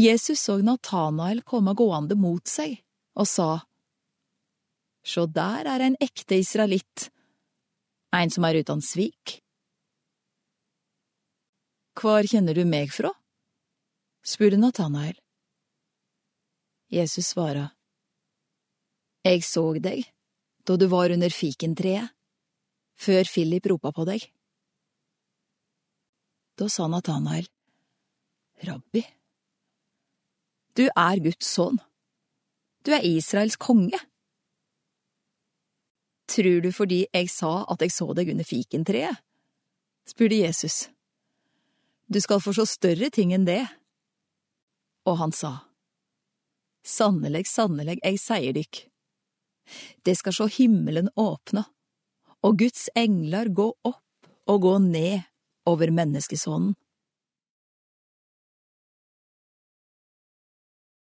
Jesus så Natanael komme gående mot seg og sa, Sjå der er en ekte israelitt, en som er uten svik. Hvor kjenner du meg fra? spurte Natanael. Jesus svara, Jeg så deg da du var under fikentreet, før Philip ropa på deg. Da sa Natanael, Rabbi, du er Guds sønn, du er Israels konge. Tror du fordi jeg sa at jeg så deg under fikentreet? spurte Jesus. Du skal få se større ting enn det. Og han sa, Sannelig, sannelig, jeg sier dykk, det skal sjå himmelen åpna, og Guds engler gå opp og gå ned over menneskesonen.